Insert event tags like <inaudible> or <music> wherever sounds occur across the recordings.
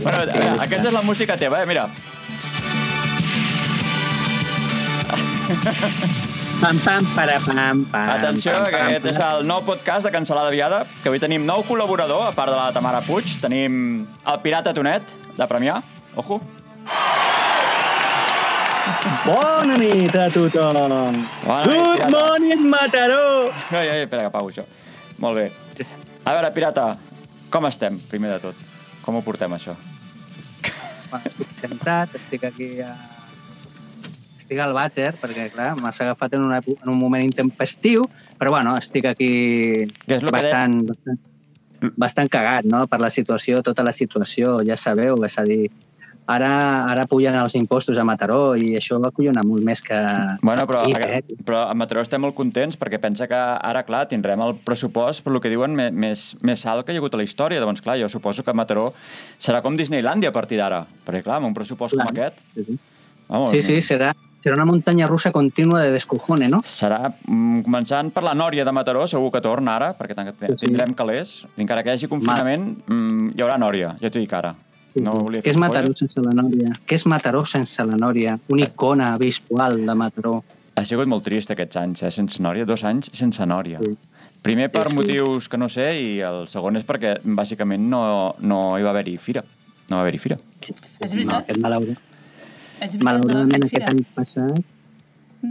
Bueno, a veure, aquesta és la música teva, eh? Mira. Pam, pam, para, pam, pam. Atenció, pam, que pam, aquest és el nou podcast de Cancelada Viada, que avui tenim nou col·laborador, a part de la Tamara Puig. Tenim el Pirata Tonet, de Premià. Ojo. Bona nit a tothom. Bona nit, Good pirata. morning, Mataró. Ai, ai, espera, que apago això. Molt bé. A veure, Pirata, com estem, primer de tot? Com ho portem, això? Sentat, estic aquí a... Estic al vàter, perquè, clar, m'has agafat en, una, en un moment intempestiu, però, bueno, estic aquí Què és lo que bastant, bastant, bastant cagat, no?, per la situació, tota la situació, ja sabeu, és a dir, ara, ara pugen els impostos a Mataró i això va collona molt més que... Bueno, però, I, a, eh? però a Mataró estem molt contents perquè pensa que ara, clar, tindrem el pressupost, per lo que diuen, més, més alt que hi ha hagut a la història. Llavors, clar, jo suposo que Mataró serà com Disneylandia a partir d'ara. Perquè, clar, amb un pressupost Clar. com aquest... Sí, sí. Vamos, Sí, sí, serà, serà una muntanya russa contínua de descojone, no? Serà, mm, començant per la Nòria de Mataró, segur que torna ara, perquè que Sí, sí. tindrem calés. Encara que hi hagi confinament, mm, hi haurà Nòria, ja t'ho dic ara. No volia Què és Mataró sense la Nòria? Què és Mataró sense la Nòria? Una icona visual de Mataró. Ha sigut molt trist aquests anys, eh, sense Nòria. Dos anys sense Nòria. Sí. Primer per Sí, sí. motius que no sé i el segon és perquè bàsicament no, no hi va haver-hi fira. No va haver-hi fira. És No, veritat. aquest malaura... És veritat, malauradament no, aquest any passat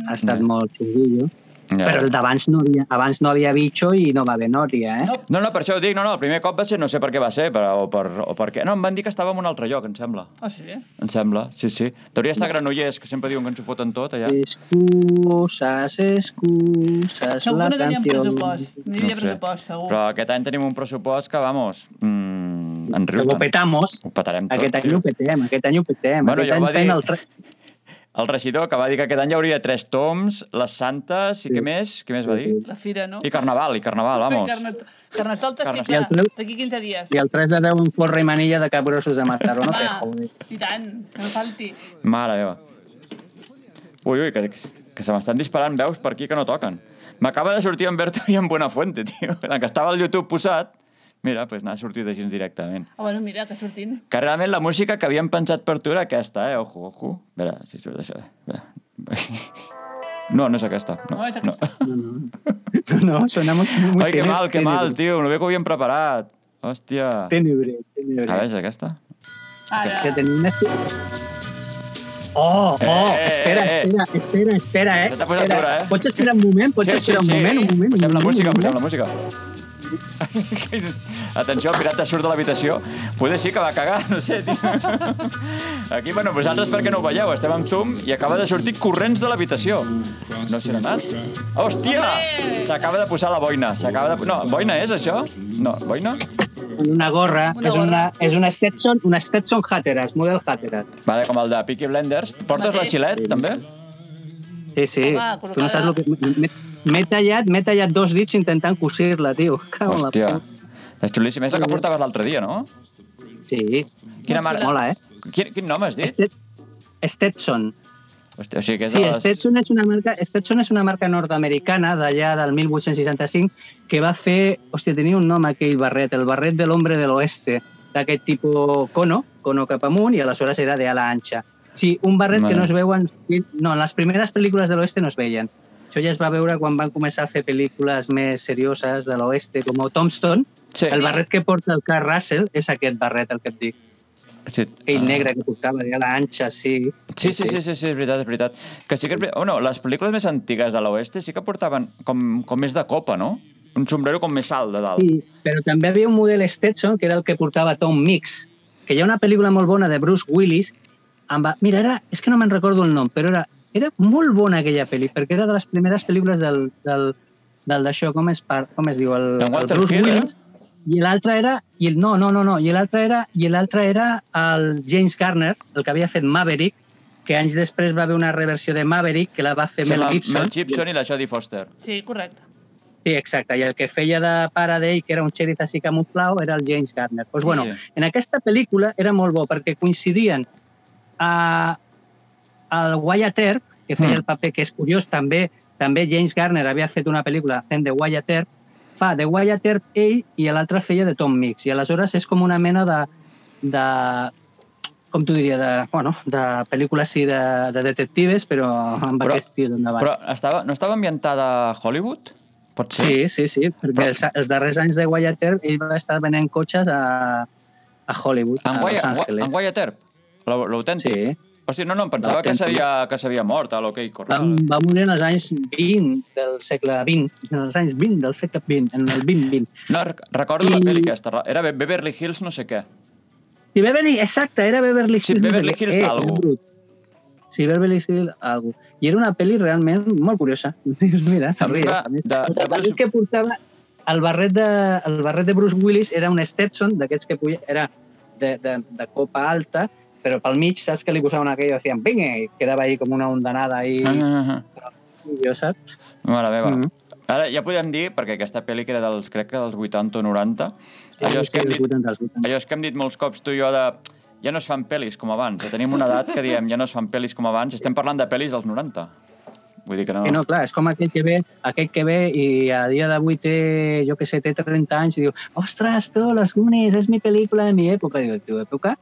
ha estat Ja. molt xunguillo. Ja. Però el d'abans no, havia, abans no havia bitxo i no va haver Nòria, eh? No, No, no, per això ho dic, no, no, el primer cop va ser, no sé per què va ser, però, o, per, o per què. No, em van dir que estava en un altre lloc, em sembla. oh, sí. Em sembla, sí, sí. Deuria estar Granollers, que sempre diuen que ens ho foten tot allà. Excusas, excusas, Segur la que no teníem canción. pressupost. No hi havia pressupost, segur. Però aquest any tenim un pressupost que, vamos, mm, en Que riu ho petamos. Ho petarem tot, Aquest any tio. ho petem, aquest any ho petem. Bueno, aquest ja ho any va dir- el tre... El regidor, que va dir que aquest any hi hauria tres toms, les santes, i Sí. què més? Què més va Sí, dir? sí. La fira, no? I carnaval, i carnaval, vamos. Carnet- Carnestoltes, sí. I el clar. D'aquí 15 dies. I el 3 de 10 un forra i manilla de capgrossos de Mataró, no Va. I tant, que no falti. Mare meva. Ui, ui, que, que se m'estan disparant veus per aquí que no toquen. M'acaba de sortir en Berto i en Buenafuente, tio. En que estava el YouTube posat, mira, pues n'ha sortit així directament. Ah, bueno, mira, que sortint. Que realment la música que havíem pensat per tu era aquesta, eh? Ojo, ojo. A veure si surt això. Veure. <laughs> No, no és aquesta. No, No, és aquesta. No, no, <laughs> no suena muy, muy Ai, que tenebre, mal, que mal, tio. No bé que ho havíem preparat. Hòstia. Tenebre, tenebre. A veure, és aquesta? Ara. Que tenim una... Oh, oh, Eh, espera, eh, eh. espera, espera, espera, eh? T'ha posat Espera. dura, eh? Pots esperar un moment? Pots esperar un moment, un moment? Posem un la moment, música, un posem la música. <laughs> Atenció, el pirata surt de l'habitació. Poder sí que va cagar, no sé, tio. <laughs> Aquí, bueno, vosaltres perquè no ho veieu, estem amb Zoom i acaba de sortir corrents de l'habitació. No s'hi ha anat? Hòstia! S'acaba de posar la boina. S'acaba de... No, boina és això? No, boina? Una gorra, Una és, una, és una Stetson, una Stetson Hatteras, model Hatteras. Vale, com el de Peaky Blenders. Portes la. Gilet, també? Sí, sí. Home, tu no saps el que... m'he- tallat, m'he tallat dos dits intentant cosir-la, tio. La Hòstia. És xulíssima. És la que portaves l'altre dia, no? Sí, Quina marca? mola, eh? Quin, quin nom has dit? Stet- Stetson. Hòstia, o sigui que és Sí, les... Stetson és una marca, Stetson és una marca nord-americana d'allà del 1865 que va fer, hòstia, tenia un nom aquell barret, el barret de l'hombre de l'oeste, d'aquest tipus cono, cono cap amunt, i aleshores era de ala ancha. Sí, un barret Vale. que no es veuen... No, en les primeres pel·lícules de l'oeste no es veien. Això ja es va veure quan van començar a fer pel·lícules més serioses de l'oeste, com Tombstone. Sí, El barret que porta el Carl Russell és aquest barret, el que et dic. sí. Aquell negre que portava de ala ancha, sí. Sí, sí, sí, sí, sí, és veritat, és veritat. Que sí que és veritat. Bueno, les pel·lícules més antigues de l'oeste sí que portaven com, com més de copa, no? Un sombrero com més alt de dalt. Sí, però també havia un model Stetson, que era el que portava Tom Mix, que hi ha una pel·lícula molt bona de Bruce Willis, amb... mira, era, és que no me'n recordo el nom, però era, era molt bona aquella pel·li, perquè era de les primeres pel·lícules del, del, del d'això, com, es, par- com es diu? El, el Bruce Hill, eh? Willis. I l'altre era... I el, no, no, no, no. I l'altre era, i l'altre era el James Garner, el que havia fet Maverick, que anys després va haver una reversió de Maverick que la va fer Sí, Mel Gibson. Mel Gibson i la Jodie Foster. Sí, correcte. Sí, exacte. I el que feia de pare d'ell, que era un xèrif així camuflau, era el James Garner. Pues, Sí. bueno, en aquesta pel·lícula era molt bo perquè coincidien a, el Wyatt Earp, que feia Mm. el paper que és curiós, també també James Garner havia fet una pel·lícula fent de Wyatt Earp, fa de Wyatt Earp ell i l'altre feia de Tom Mix. I aleshores és com una mena de de com t'ho diria, de, bueno, de pel·lícules sí, de, de detectives, però amb Però- aquest estil endavant. Però estava, no estava ambientada a Hollywood? Pot ser? Sí, sí, sí, perquè Però- els, els darrers anys de Wyatt Earp ell va estar venent cotxes a, a Hollywood, En, a Los Wyatt, Angeles. en Wyatt Earp? L'au- L'autèntic? Sí. Hòstia, no, no, em pensava que s'havia que s'havia mort a Va, Corral. va morir en els anys 20 del segle XX, en els anys 20 del segle XX, en el 2020. No, rec- recordo la I- pel·li aquesta. Era Be- Beverly Hills no sé què. Sí, Beverly, exacte, era Beverly Sí, Hills. Beverly no sé què. Hills Eh, algo. Sí, Beverly Hills algo. I era una pel·li realment molt curiosa. <laughs> Dius, mira, A mi s'arria. va- de- de Bruce- que portava el barret, de, el barret de Bruce Willis era un Stetson, d'aquests que puja, era de, de, de copa alta, però pel mig, saps que li posaven aquell i decien, vinga, i quedava ahí com una ondanada ahí, Ah, ah, ah. jo saps? Mare meva. Mhm. Ara ja podem dir, perquè aquesta pel·li que era dels, crec que dels 80 o 90, allò és que hem Sí, dit, els 80, els 80. allò és que hem dit molts cops tu i jo de ja no es fan pel·lis com abans. Ja tenim una edat que diem ja no es fan pel·lis com abans. Estem parlant de pel·lis dels 90. Vull dir que no... Sí, no, clar, és com aquell que ve, aquell que ve i a dia d'avui té, jo que sé, té 30 anys i diu, ostres, tu, Los Goonies, és mi pel·lícula de mi època. Diu, tu època?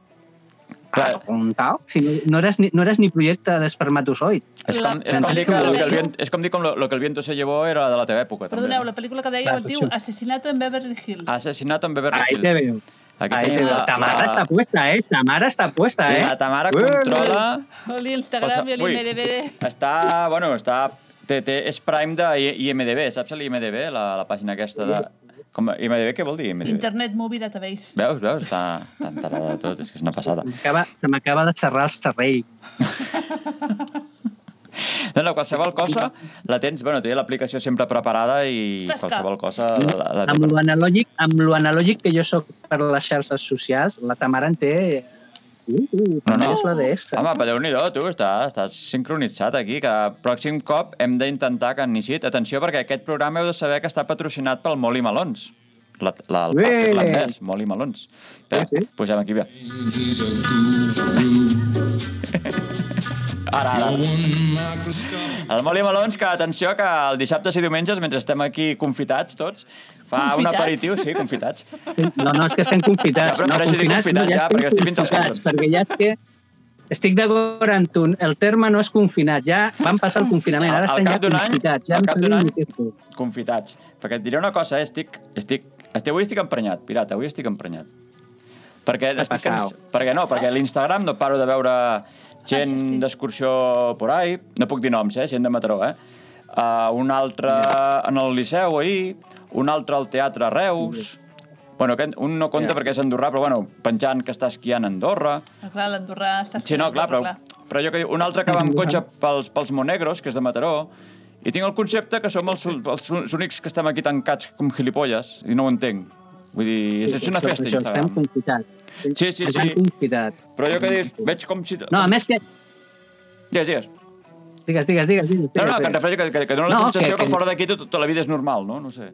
Clar. Un tal? Si no, no, eres ni, no eres ni projecte d'espermatozoid. És com, és com dir que lo que el viento, és com dir com lo, lo que el viento se llevó era de la teva època. Perdoneu, la també. pel·lícula que dèieu es diu. Asesinato en Beverly Hills. Assassinat en Beverly Ahí te Hills. veo. Aquí Ahí te veo. la, Tamara la, està puesta, eh? Tamara està puesta, eh? la Tamara Ui, controla... Oli, Instagram i l'IMDB. Està, bueno, està... Té, té, és Prime de I- IMDB, saps l'IMDB? La, la pàgina aquesta de... Com, IMDB què vol dir, IMDB? Internet Movie Database. Veus, veus? Està tan tarada de tot, és que és una passada. Se m'acaba de xerrar el cervell. <laughs> No, no, qualsevol cosa la tens... Bueno, té l'aplicació sempre preparada i Fresca. qualsevol cosa la, la, Amb lo analògic, amb lo analògic que jo sóc per les xarxes socials, la Tamara en té... Uh, uh, No, no. és la d'extra. Home, però déu-n'hi-do, tu, està, estàs sincronitzat aquí, que pròxim cop hem d'intentar que Nisit, atenció, perquè aquest programa heu de saber que està patrocinat pel Molly Malons. La, la, el parc irlandès, Molly Malons. Espera, Sí, sí. Pugem aquí, bé. <laughs> Ara, ara. El Molly Malons, que atenció, que el dissabtes i diumenges, mentre estem aquí confitats tots, fa un Confitats? aperitiu, sí, confitats. No, no, és que estem confitats. Ja, però no, prefereixo dir confinat ja, estem perquè estic fent els confitats, comptes. Perquè ja és que estic d'acord amb tu, el terme no és confinat, ja vam passar el confinament, ara Al- estem cap ja any- confitats. Ja al no cap d'un any- confitats. Perquè et diré una cosa, eh? estic, estic, estic, avui estic emprenyat, pirata, avui estic emprenyat. Perquè, estic, perquè no, perquè l'Instagram no paro de veure gent Ah, sí, sí. d'excursió por ahí, no puc dir noms, eh? gent de Mataró, eh? Uh, un altre en el Liceu ahir, un altre al Teatre Reus, Bueno, aquest, un no compta Ja. perquè és andorrà, però bueno, penjant que està esquiant a Andorra. Ah, clar, l'Andorrà està Sí, no, clar, però, però jo que dic, un altre que va amb cotxe pels, pels Monegros, que és de Mataró, i tinc el concepte que som els, els únics que estem aquí tancats com gilipolles, i no ho entenc. Vull dir, és, és una festa, Instagram. Sí, sí, sí. Però jo que dic, veig com si... No, a més que... Digues, digues. Digues, digues, digues. digues, No, no, digues. que em refereixo que, que, que dona la No, sensació que- que, fora d'aquí tot, tota la vida és normal, no? No sé.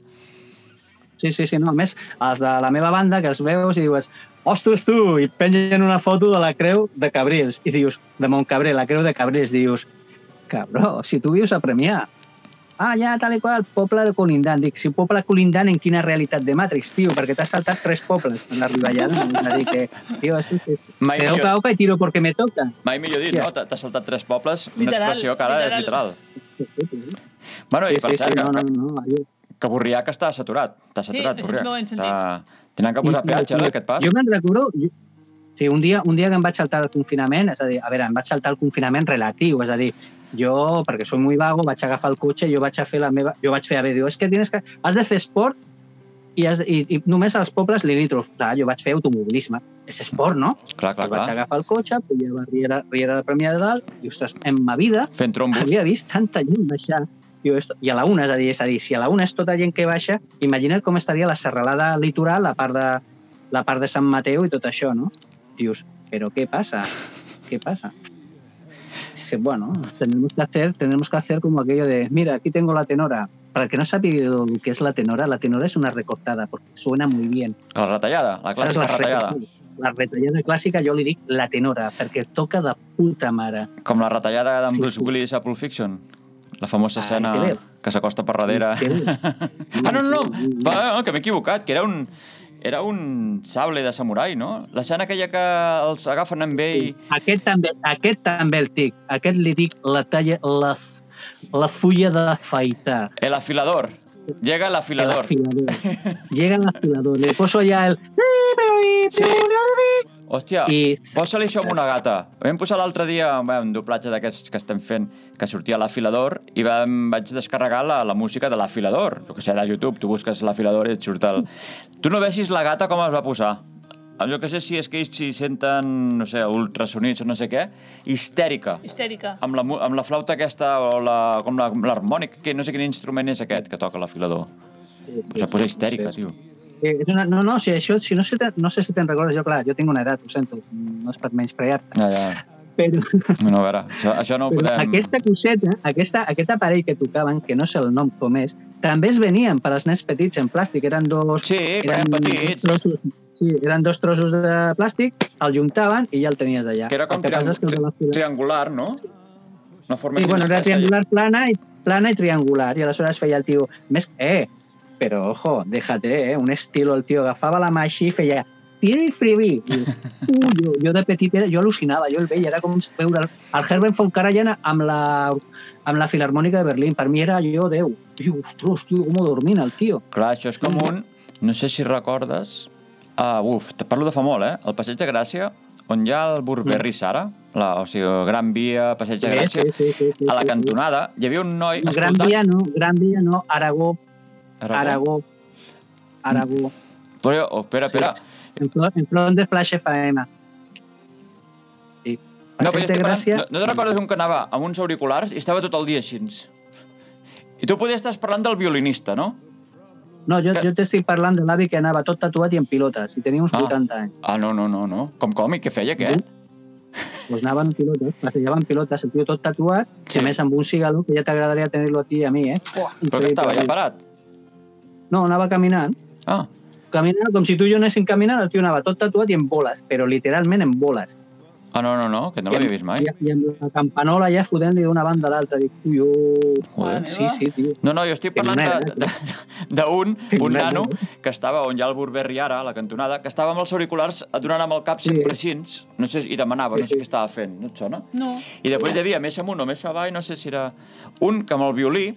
Sí, sí, sí, no. A més, els de la meva banda, que els veus i dius ostres, tu, i pengen una foto de la creu de Cabrils. I dius, de Montcabré, la creu de Cabrils. Dius, cabró, si tu vius a Premià. Ah, ja, tal i qual, poble de Colindant. Dic, si poble Colindant, en quina realitat de Matrix, tio? Perquè t'has saltat tres pobles en l'arribar allà. No? Dir, que, tio, és que... Mai Te millor. oca, oca i tiro porque me toca. Mai millor dit, no? T'ha- T'has saltat tres pobles, una Literal, expressió que ara és literal. literal. Bueno, i Sí, per sí, cert, sí, no, que, no, no. que Borriac està saturat. Està Sí, saturat, això Borriac. Està... Tenen que posar peatge, no, aquest pas? Jo me'n recordo... Jo... Sí, un dia, un dia que em vaig saltar el confinament, és a dir, a veure, em vaig saltar el confinament relatiu, és a dir, jo, perquè soy muy vago, vaig agafar el cotxe i jo vaig a fer la meva... Jo vaig fer, a veure, diu, és que tienes que... Has de fer esport i, has, i, i només als pobles limítrofs. Clar, jo vaig fer automobilisme. És esport, no? Clar, clar, Jo vaig clar. agafar el cotxe, pujava a Riera, Riera de Premià de Dalt, i, ostres, en ma vida Fent trombos. havia vist tanta gent baixar. Diu, esto, I a la una, és a dir, és a dir, si a la una és tota gent que baixa, imagina't com estaria la serralada litoral, la part de, la part de Sant Mateu i tot això, no? Dius, però què passa? ¿Qué pasa? Bueno, tenemos que hacer, tenemos que hacer como aquello de, mira, aquí tengo la tenora. Para el que no sabe que es la tenora, la tenora es una recortada, porque suena muy bien. La retallada, la Saps clàssica la retallada. La retallada clàssica jo li dic la tenora, perquè toca de puta mare. Com la retallada d'en Bruce. Willis a Pulp Fiction. La famosa Ai, escena que s'acosta per darrere. <laughs> Ah, no, no, no, va, no, que m'he equivocat, que era un... era un sable de samurai, no? L'escena aquella que els agafen amb ell... Aquest també, aquest també el tic. Aquest li dic la talla, la, la fulla d'afaitar. El afilador. Llega el El afilador. afilador. Llega el afilador. Le poso ya el... Sí. Hòstia, I- posa-li això amb una gata. Vam posar l'altre dia bé, un doblatge d'aquests que estem fent que sortia l'afilador i vam, vaig descarregar la, la música de l'afilador. Jo que sé, de YouTube, tu busques l'afilador i et surt el... Tu no veixis la gata com es va posar. Jo que sé si és que ells s'hi senten, no sé, ultrasonits o no sé què, histèrica. Histèrica. Amb la, amb la flauta aquesta o la, com l'harmònic, que no sé quin instrument és aquest que toca l'afilador. Pues se posa histèrica, tio. Eh, és una, no, no, si això, si no, sé, te- no sé si te'n recordes, jo, clar, jo tinc una edat, ho sento, no és per menys pregar-te, Ja, ja. però, No, a veure, això, això no ho però podem... aquesta coseta, aquesta, aquest aparell que tocaven, que no sé el nom com és, també es venien per als nens petits en plàstic, eren dos... Sí, però eren petits. Dos trossos, sí, eren dos trossos de plàstic, el juntaven i ja el tenies allà. Que era com el que passa és que el triang triangular, no? Una forma Sí, bueno, era triangular plana i, plana i triangular, i aleshores feia el tio més... Eh, però ojo, déjate, eh, un estilo, el tio agafava la mà així i feia tira i uh, jo, jo de petit era, jo al·lucinava, jo el veia, era com veure el, el Herbert von Karajan amb la, amb la Filarmònica de Berlín. Per mi era jo Déu. Tio, ostres, tio, com dormint el tio. Clar, això és com un... No sé si recordes... Uh, uf, te parlo de fa molt, eh? El Passeig de Gràcia, on hi ha el Burberry Sara, la, o sigui, Gran Via, Passeig de Gràcia, sí, sí, sí, a la sí, cantonada hi havia un noi sí. Gran Via no, Gran Via no, Aragó, Aragó. Aragó, Aragó. Però, oh, espera, espera. En front, en front de Flash FM. Sí. No, però estic parlant, Gràcia... no, no te recordes un que anava amb uns auriculars i estava tot el dia així? I tu podies estar parlant del violinista, no? No, jo, Que- jo t'estic parlant de l'avi que anava tot tatuat i en pilotes, i tenia uns Ah. 80 anys. Ah, no, no, no, no. Com? I què feia aquest? Pues anava en pilotes, passejava en pilotes, el tio tot tatuat, Sí. sí. a més amb un cigaló, que ja t'agradaria tenir-lo a ti i a mi, eh? Però que estava ja parat. No, anava caminant. Ah, Caminant com si tu i jo anéssim caminant, el tio anava tot tatuat i en boles, però literalment en boles. Ah no, no, no, que no l'havia vist mai. I, I amb la campanola ja fotent-li d'una banda a l'altra. Dic, ui, oh. Joder. Sí, sí, tio. No, no, jo estic parlant de- de- d'un un nano que estava on hi ha el Burberry ara, a la cantonada, que estava amb els auriculars donant amb el cap Sí. sempre així, no sé, i demanava, Sí, no sé sí. què estava fent, no et sona? No. I després hi havia més amunt o més avall, no sé si era un que amb el violí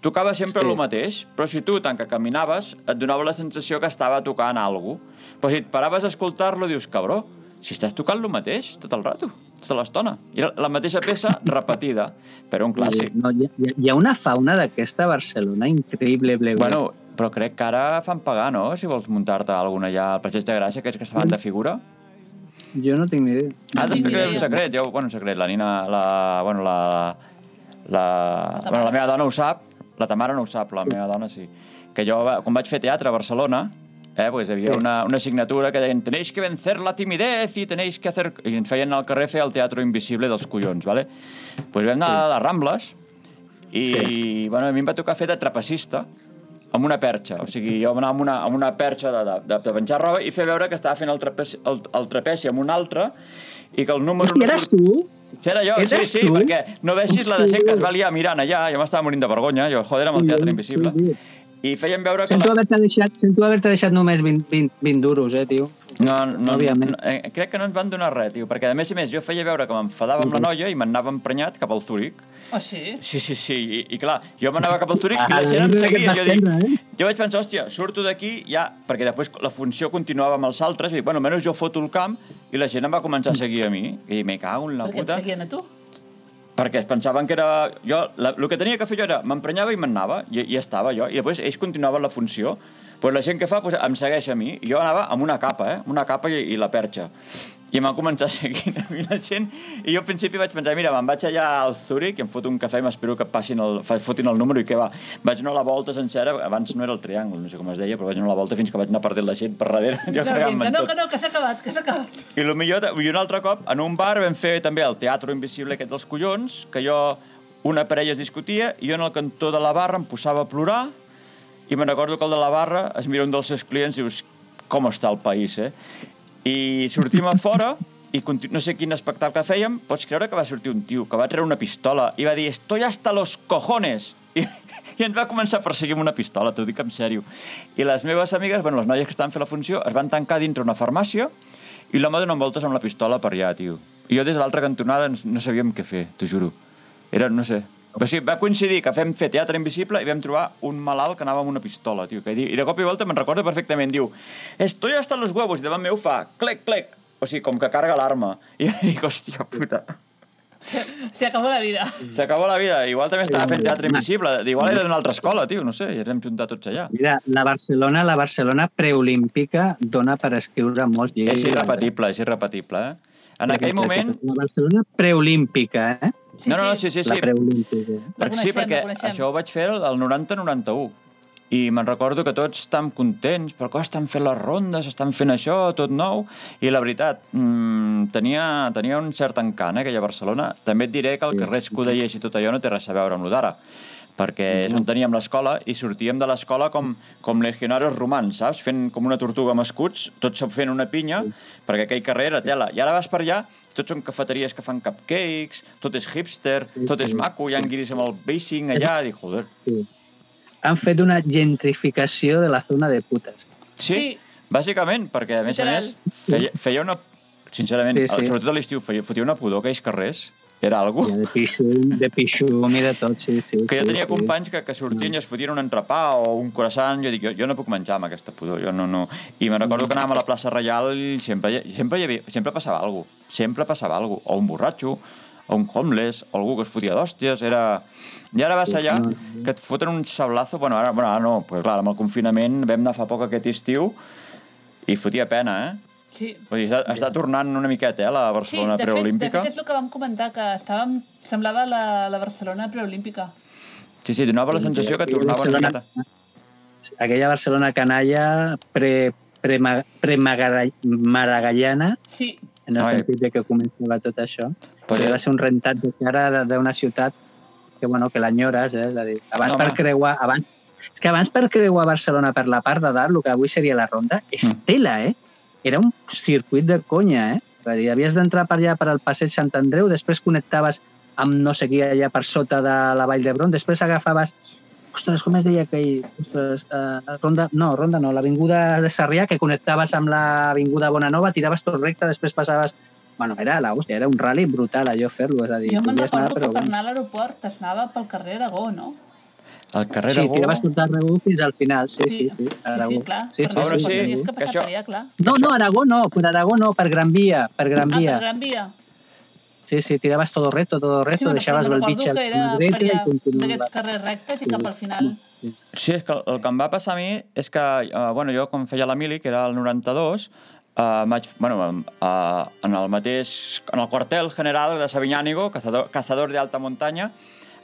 tocava sempre Sí. el mateix, però si tu, tant que caminaves, et donava la sensació que estava tocant alguna cosa. Però si et paraves a escoltar-lo, dius, cabró, si estàs tocant el mateix tot el rato, tota l'estona. I la mateixa peça repetida, però un clàssic. No, hi, ha, hi ha una fauna d'aquesta Barcelona increïble, ble, ble. Bueno, però crec que ara fan pagar, no?, si vols muntar-te alguna allà al Passeig de Gràcia, aquells que estaven de figura. Jo no tinc ni idea. Ah, t'explicaré un secret. Jo, bueno, un secret. La Nina, la... Bueno, la... La, Tamara. bueno, la meva dona ho sap, la Tamara no ho sap, la meva dona sí. Que jo, quan vaig fer teatre a Barcelona, eh, pues hi havia Sí. una, una assignatura que deien tenéis que vencer la timidez i tenéis que hacer... I ens feien al carrer fer el teatre invisible dels collons, ¿vale? Pues vam anar a les Rambles i, bueno, a mi em va tocar fer de trapecista amb una perxa. O sigui, jo anava amb una, amb una perxa de, de, de, de penjar roba i fer veure que estava fent el trapeci, el, el trapeci amb un altre i que el número... I eres tu? Sí, era jo, sí, sí, tu? perquè no veixis la de gent que es va liar mirant allà, jo m'estava morint de vergonya, jo, joder, amb el teatre invisible. Sí, tio. I feien veure que... Sento La... haver-te deixat, sento haver deixat només 20, 20, 20 duros, eh, tio. No, no, Òbviament. no, eh, crec que no ens van donar res, tio, perquè a més a més jo feia veure que m'enfadava amb la noia i m'anava emprenyat cap al Zúrich. Oh, sí? Sí, sí, sí, i, i clar, jo m'anava cap al Zúrich i Ah, la gent em seguia, et jo dic... eh? Jo vaig pensar, hòstia, surto d'aquí ja... Perquè després la funció continuava amb els altres i dic, bueno, almenys jo foto el camp i la gent em va començar a seguir a mi. I me cago en la Per què et puta. seguien a tu? Perquè es pensaven que era... Jo, la, el que tenia que fer jo era m'emprenyava i m'anava, i, i estava jo. I després ells continuaven la funció. Pues la gent que fa pues, em segueix a mi. Jo anava amb una capa, eh? Una capa i, i la perxa. I m'han començat seguint a mi la gent. I jo al principi vaig pensar, mira, me'n vaig allà al Zurich, em foto un cafè i m'espero que passin el, fotin el número i què va. Vaig anar a la volta sencera, abans no era el triangle, no sé com es deia, però vaig anar a la volta fins que vaig anar perdent la gent per darrere. Jo Que no, tot. que no, que s'ha acabat, que s'ha acabat. I el millor, i un altre cop, en un bar vam fer també el teatre invisible aquest dels collons, que jo, una parella es discutia, i jo en el cantó de la barra em posava a plorar, i me'n recordo que el de la barra es mira un dels seus clients i dius, com està el país, eh? I sortim a fora, i no sé quin espectacle fèiem, pots creure que va sortir un tio que va treure una pistola i va dir «Estoy hasta los cojones!» I, i ens va començar a perseguir amb una pistola, t'ho dic en sèrio. I les meves amigues, bueno, les noies que estaven fent la funció, es van tancar dintre una farmàcia i l'home donant voltes amb la pistola per allà, tio. I jo des de l'altra cantonada no sabíem què fer, t'ho juro. Era, no sé... Però sí, va coincidir que fem fer teatre invisible i vam trobar un malalt que anava amb una pistola, tio. Que, di- I de cop i volta me'n recordo perfectament. Diu, estoy hasta los huevos. I davant meu fa, clec, clec. O sigui, com que carga l'arma. I jo dic, hòstia puta. Se acabó la vida. S'acabó la vida. Igual també estava fent teatre invisible. Igual era d'una altra escola, tio, no sé. I ens hem juntat tots allà. Mira, la Barcelona, la Barcelona preolímpica dona per escriure molts llibres. És irrepetible, és irrepetible, eh? En aquell moment... La Barcelona preolímpica, eh? Sí, no, no, no, sí, sí, La sí. preolímpica. La Perquè, sí, coneixem, perquè això ho vaig fer el 90-91. I me'n recordo que tots estan contents, però que estan fent les rondes, estan fent això, tot nou. I la veritat, mmm, tenia, tenia un cert encant, eh, aquella Barcelona. També et diré que el carrer Escudellers i tot allò no té res a veure amb lo d'ara perquè és on teníem l'escola i sortíem de l'escola com, com legionaris romans, saps? Fent com una tortuga amb escuts, tots fent una pinya, perquè aquell carrer era tela. I ara vas per allà, tots són cafeteries que fan cupcakes, tot és hipster, tot és maco, hi ha guiris amb el basing allà, i dic, joder. Sí. Han fet una gentrificació de la zona de putes. Sí, Sí. bàsicament, perquè a més a Literal. més feia, feia una... Sincerament, Sí, sí. sobretot a l'estiu, feia, fotia una pudor aquells carrers. Era algú Ja, de pixum, de pixum i de tot, sí, sí. que jo sí, tenia sí. companys que, que sortien i es fotien un entrepà o un croissant, jo dic, jo, jo no puc menjar amb aquesta pudor, jo no, no. I me'n recordo que anàvem a la plaça Reial i sempre, hi- sempre, hi havia, sempre passava alguna cosa, sempre passava alguna cosa, o un borratxo, o un homeless, o algú que es fotia d'hòsties, era... I ara vas allà, que et foten un sablazo, bueno, ara, bueno, ara no, pues, clar, amb el confinament vam anar fa poc aquest estiu i fotia pena, eh? Sí. Vull dir, està, està tornant una miqueta, eh, la Sí, Barcelona de fet, de preolímpica. fet és el que vam comentar, que estàvem, semblava la, la Barcelona preolímpica. Sí, sí, donava la sensació que tornava una Barcelona- miqueta. Aquella Barcelona canalla pre, pre, pre maragallana, Sí, en el Ai. sentit de que començava tot això. Pues, va ser un rentat de cara de- d'una ciutat que, bueno, que l'enyores, eh? És a dir, abans No, per home. creuar... Abans, és que abans per creuar Barcelona per la part de dalt, el que avui seria la ronda, és Mm. tela, eh? Era un circuit de conya, eh? És a dir, havies d'entrar per allà per al passeig Sant Andreu, després connectaves amb no sé qui allà per sota de la Vall d'Hebron, després agafaves Ostres, com es deia aquell... Ostres, uh, ronda, no, ronda no, l'avinguda de Sarrià, que connectaves amb l'avinguda Bonanova, tiraves tot recte, després passaves... Bueno, era la hòstia, era un rally brutal allò fer-lo, és a dir... jo me'n podies anar, recordo que però per anar a l'aeroport es anava pel carrer Aragó, no? El carrer Sí, Aragó... tiraves tot Aragó fins al final, sí, sí, sí, sí, Aragó. sí, clar. Sí, per sí, Ah, bueno, sí, sí, sí. Tenies que passar això- per allà, clar. No, no, Aragó no, per Aragó no, per Gran Via, per Gran Ah, per Via. Gran Via. Sí, sí, tiraves todo recto, todo recto, bueno, deixaves el bitx a que era la per dreta i allà, continuaves. d'aquests carrers rectes i cap al final... Sí, és que el, el que em va passar a mi és que, uh, bueno, jo quan feia la mili, que era el 92, uh, vaig, bueno, uh, en el mateix, en el quartel general de Sabiñánigo, cazador, cazador de alta muntanya,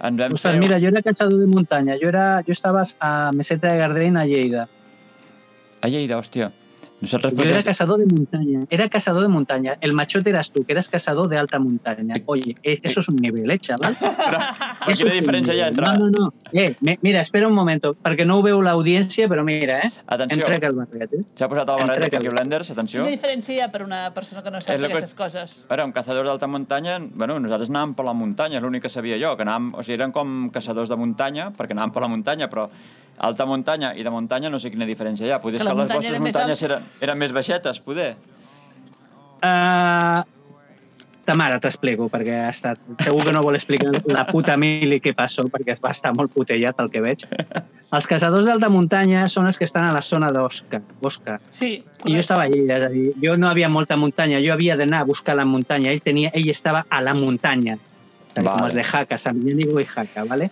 ens vam Ostres, fer... mira, jo era caçador de muntanya, jo, era, jo estava a Meseta de Gardeny, a Lleida. A Lleida, hòstia. Nosaltres... Yo era cazador de montaña, era cazador de montaña. El machote eras tú, que eras cazador de alta montaña. Oye, eh, eso es un nivel, ¿eh, chaval? Però, però quina diferència hi ha entre... No, no, no. Eh, me- mira, espera un momento, perquè no ho veu l'audiència, però mira, eh? Atenció, Em trec el barret, eh? s'ha posat el barret Entrega. aquí Blenders, atenció. Quina diferència hi ha per una persona que no sap que- aquestes coses? Era un cazador d'alta muntanya, bueno, nosaltres anàvem per la muntanya, és l'únic que sabia jo, que anàvem, o sigui, eren com caçadors de muntanya, perquè anàvem per la muntanya, però alta muntanya i de muntanya no sé quina diferència hi ha. Poder Que que, les muntanya vostres més muntanyes eren, eren més baixetes, poder. Uh, ta mare t'explico, perquè ha estat... Segur que no vol explicar la puta mili que passó, perquè va estar molt putellat el que veig. Els caçadors d'alta muntanya són els que estan a la zona d'Osca. Osca. Sí, I jo estava allí, és a dir, jo no havia molta muntanya, jo havia d'anar a buscar la muntanya, ell, tenia, ell estava a la muntanya, Vale. com els de Jaca, Sant Millanigo i Jaca, ¿vale?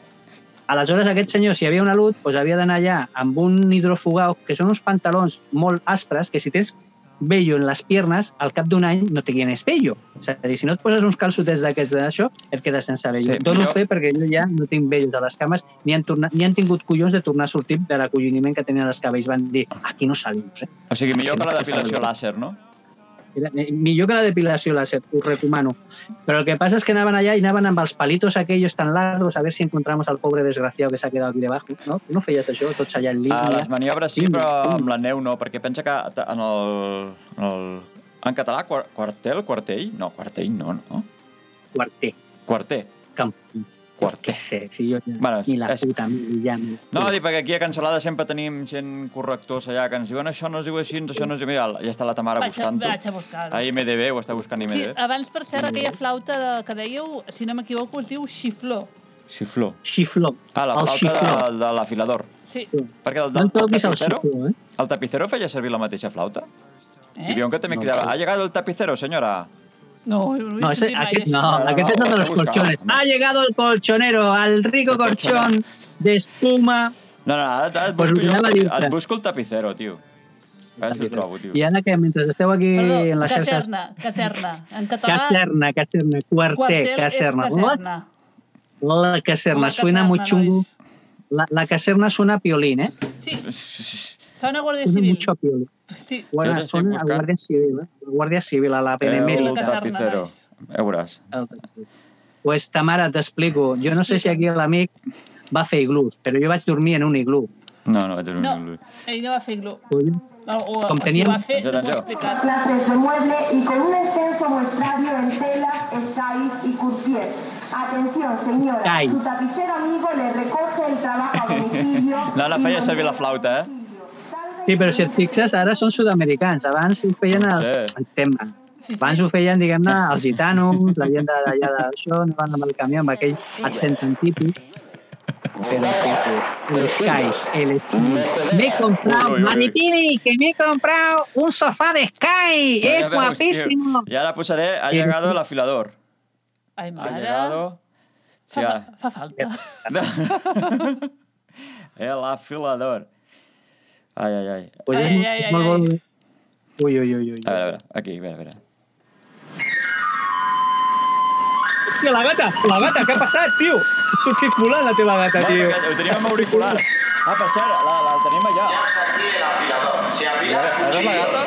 Aleshores, aquest senyor, si havia una lut, doncs havia d'anar allà amb un hidrofugau, que són uns pantalons molt aspres, que si tens vello en les piernes, al cap d'un any no te tienes vello. És a dir, si no et poses uns calçotets d'aquests d'això, et quedes sense vello. Sí, Dono jo- fe perquè jo ja no tinc vellos a les cames, ni han, tornat, ni han tingut collons de tornar a sortir de l'acolloniment que tenien els cabells. Van dir, aquí no salimos, eh? O sigui, millor que la depilació làser, no? Eh, millor que la depilació láser, us recomano. Pero lo que pasa es que anaven allá y anaven amb els palitos aquellos tan largos a ver si encontramos al pobre desgraciado que s'ha quedado aquí debajo. No? Tu no feies això, tots allà en A línia? les maniobres sí, però amb la neu no, perquè pensa que en el, en el En català, quar quartel, quartell? No, quartell no, no. Quarter. Quarter. Camp. Quarter. Què sé, si jo ja... Bueno, ni la és- puta ja... no- No, dic, perquè aquí a Cancelada sempre tenim gent correctors allà que ens diuen això no es diu així, això no es diu... Mira, ja està la Tamara buscant-ho. vaig a buscar-ho. A IMDB, ho està buscant Sí, IMDB. abans, per cert, aquella flauta de, que dèieu, si no m'equivoco, es diu xifló. Xifló. Xifló. Ah, la El flauta de, de l'afilador. Sí. Perquè el, No del, toquis el tapicero, xifló, eh? el tapicero feia servir la mateixa flauta? Eh? I diuen que també No, cridava, no. ha llegado el tapicero, senyora. No, no, ese, aquest, això. no, el de ho los colchones. Ha llegado el colchonero, al rico colchón de espuma. No, no, ara, et, Pues busco jo, et busco el tapicero, tio. A veure si trobo, tio. I ara que mentre esteu aquí Perdó, en les xarxes... caserna, caserna. En català, Caserna, caserna, quarter, quartel caserna. caserna. La, la caserna, La suena muy chungo. La, la caserna suena a piolín, ¿eh? Sí, <laughs> sona Guàrdia Suena Civil. mucho a <laughs> piolín. Sí, Guarda, t'estic suena a buscant. Guàrdia Civil, ¿eh? Guàrdia Civil, a la la Benemérita. caserna, tapicero. Ja veuràs. Pues Tamara, t'explico. Jo no sé si aquí l'amic va fer iglús, però jo vaig dormir en un iglú. No, no vaig dormir No, amb lui. ell no va fer iglú. O, o, Com o si teníem- ho va fer, no clases de mueble y con un extenso muestrario en telas, estáis y courtier. Atención, señora, Ai. su tapicero amigo le recoge el trabajo a domicilio. <laughs> No, la feia servir la flauta, eh? Sí, però si et fixes, ara són sud-americans. Abans ho feien els... Sí. Sí. Abans ho feien, diguem-ne, els gitanos, la gent d'allà d'això, no van amb el camió amb aquell accent tan típic. Pero sí, sí. Los Skies, el. Me he comprado. Mamitini, que me he comprado un sofá de Sky. Es guapísimo. tio. I ara posaré, ha llegado el afilador. Ai, Ha llegado... Sí, fa, fa falta. <laughs> el afilador. Ai, ai, ai. Pues Ai, ai, molt- ai, molt ai. bon. Ui, ui, ui, ui. A veure, a veure, aquí, a veure, a veure. Hòstia, la gata, la gata, què ha passat, tio? Tu que culant la teva gata, tio. perquè ho teníem amb auriculars. Ah, per cert, la, la tenim allà. ¿Eres la gata?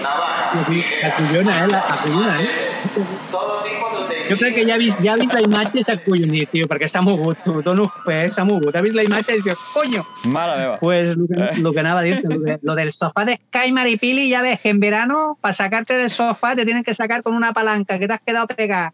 Acollona, eh? La, acollona, eh? Jo crec que ja ha vist, ja ha vist la imatge i s'ha acollonit, tio, perquè s'ha mogut, t'ho dono fe, s'ha mogut. Ha vist la imatge i diu, coño. Mare meva. Pues lo que, lo que anava a dir, lo, de- lo del sofá de Sky Maripili, ya ves que en verano, para sacarte del sofá, te tienen que sacar con una palanca, que te has quedado pegada.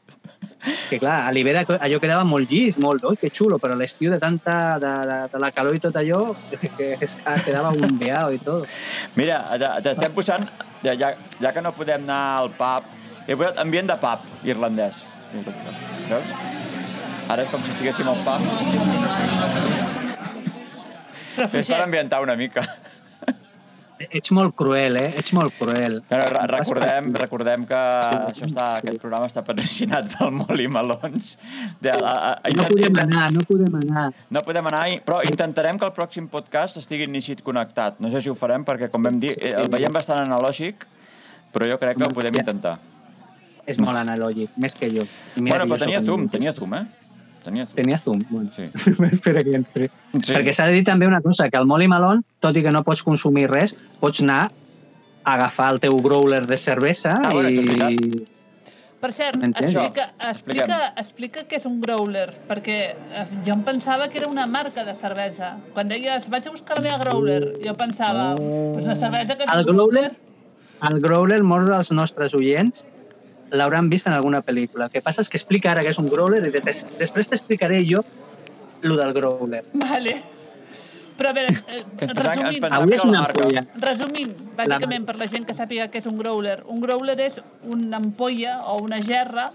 Que clar, a l'Ibera allò quedava molt llis, molt, oi, que xulo, però a l'estiu de tanta, de, de, de la calor i tot allò, <laughs> que, que, que quedava bombeado i tot. Mira, te- t'estem posant, ja, ja, ja que no podem anar al pub, he posat ambient de pub irlandès. Veus? Ara és com si estiguéssim al pub. És per ambientar una mica. Ets molt cruel, eh? Ets molt cruel. Però re- recordem, recordem que això està, aquest programa està patrocinat pel Moli Melons. De, a, a, a, No podem anar, no podem anar. No podem anar, però intentarem que el pròxim podcast estigui iniciat connectat. No sé si ho farem, perquè, com vam dir, eh, el veiem bastant analògic, però jo crec que ho podem intentar. És molt analògic, més que jo. I Bueno, que però jo tenia zoom, un- tenia zoom, eh? Tenia zoom. Tenia zoom, bueno. Sí. <laughs> Espera que entri. Sí. Perquè s'ha de dir també una cosa, que al Molly Malone, tot i que no pots consumir res, pots anar a agafar el teu growler de cervesa Ah, bueno, i... per cert, explica, explica, explica què és un growler, perquè eh, jo em pensava que era una marca de cervesa. Quan deies, vaig a buscar la meva growler, jo pensava, pues una cervesa que és El un growler, el growler, molts dels nostres oients l'hauran vist en alguna pel·lícula. El que passa és que explica ara que és un growler i des- després t'explicaré jo lo del growler. Vale. Però a veure, eh, resumint, Avui que és una marca. polla. resumint, bàsicament, per la gent que sàpiga què és un growler, un growler és una ampolla o una gerra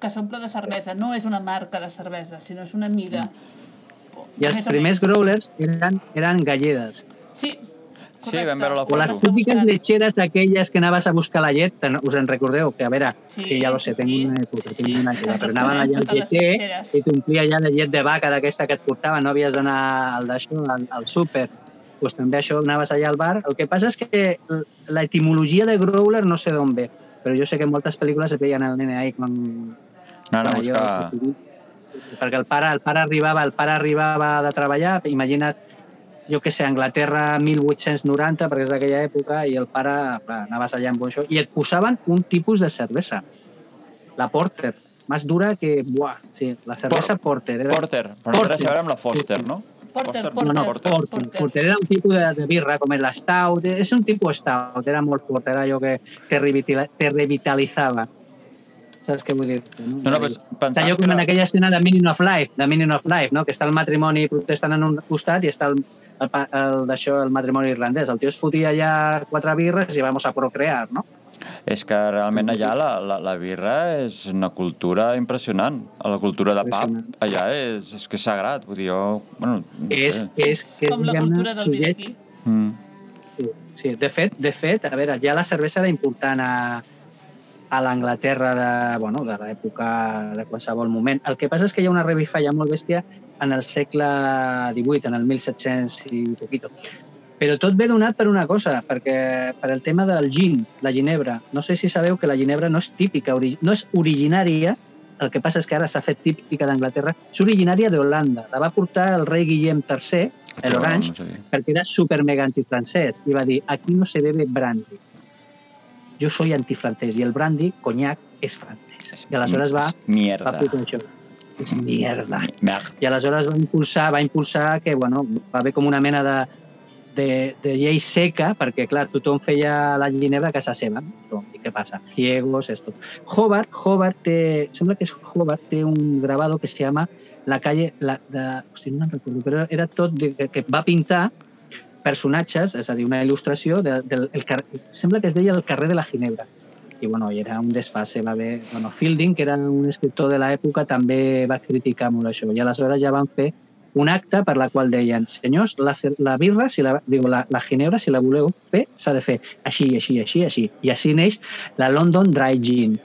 que s'omple de cervesa. No és una marca de cervesa, sinó és una mida. I els primers growlers eren, eren galledes. Sí, Sí, vam veure la O les foto. típiques lletxeres aquelles que anaves a buscar la llet, us en recordeu? Que a veure, Sí, sí, ja lo sé, sí, tenc sí. una època, tinc una època, però anaven allà al lletxeres. i t'omplia allà de llet de vaca d'aquesta que et portava, no havies d'anar al d'això, al, al súper. Pues també això, anaves allà al bar. El que passa és que l- la etimologia de growler no sé d'on ve, però jo sé que en moltes pel·lícules es veien el nene ahí con... Anant a buscar... perquè el pare, el pare arribava, el pare arribava de treballar, imagina't, jo que sé, Anglaterra 1890, perquè és d'aquella època, i el pare, clar, anaves allà amb això, i et posaven un tipus de cervesa, la Porter, més dura que... Buah, sí, la cervesa Porter. Era... Porter, però no té a veure amb la Foster, no? Porter, Porter, porter, no, no, porter. porter. Porter era un tipus de, de birra, com és l'estout. És un tipus stout, era molt fort, era allò que te, revitila, te revitalitzava. Saps què vull dir? No, no, pues, pensava Allò com que en aquella escena de Meaning of Life, de Meaning of Life, no? que està el matrimoni protestant en un costat i està el, el, el, d'això, el matrimoni irlandès. El tio es fotia allà quatre birres i vamos a procrear, no? És que realment allà la, la, la birra és una cultura impressionant. La cultura de pub allà és, és que és sagrat. Vull dir, jo... Bueno, no És, sé. és, és, Com la cultura del vi d'aquí. Mm. Sí, sí. De, fet, de fet, a veure, ja la cervesa era important a, a l'Anglaterra de, bueno, de l'època de qualsevol moment. El que passa és que hi ha una revifalla molt bèstia en el segle XVIII, en el 1700 i poquito. Però tot ve donat per una cosa, perquè per el tema del gin, la ginebra. No sé si sabeu que la ginebra no és típica, no és originària, el que passa és que ara s'ha fet típica d'Anglaterra, és originària d'Holanda. La va portar el rei Guillem III, l'Orange, No sé. perquè era super mega antifrancès i va dir, aquí no se bebe brandy. Jo soy antifrancès i el brandy, conyac, és francès. I aleshores va, Mierda. va això. Mierda. Merda. I aleshores va impulsar, va impulsar que, bueno, va haver com una mena de, de, de llei seca, perquè, clar, tothom feia la ginebra a casa seva. I què passa? Ciegos, esto. Hobart, Hobart té, sembla que és Hobart, té un grabado que se llama La calle, la, de, hosti, no recordo, però era tot de, que va pintar personatges, és a dir, una il·lustració de, del el, car- sembla que es deia el carrer de la Ginebra. I bueno, i era un desfase, va haver... Bueno, Fielding, que era un escriptor de l'època, també va criticar molt això. I aleshores ja van fer un acte per la qual deien senyors, la, la birra, si la, diu, la, la ginebra, si la voleu fer, s'ha de fer així, així, així, així. I així neix la London Dry Gin.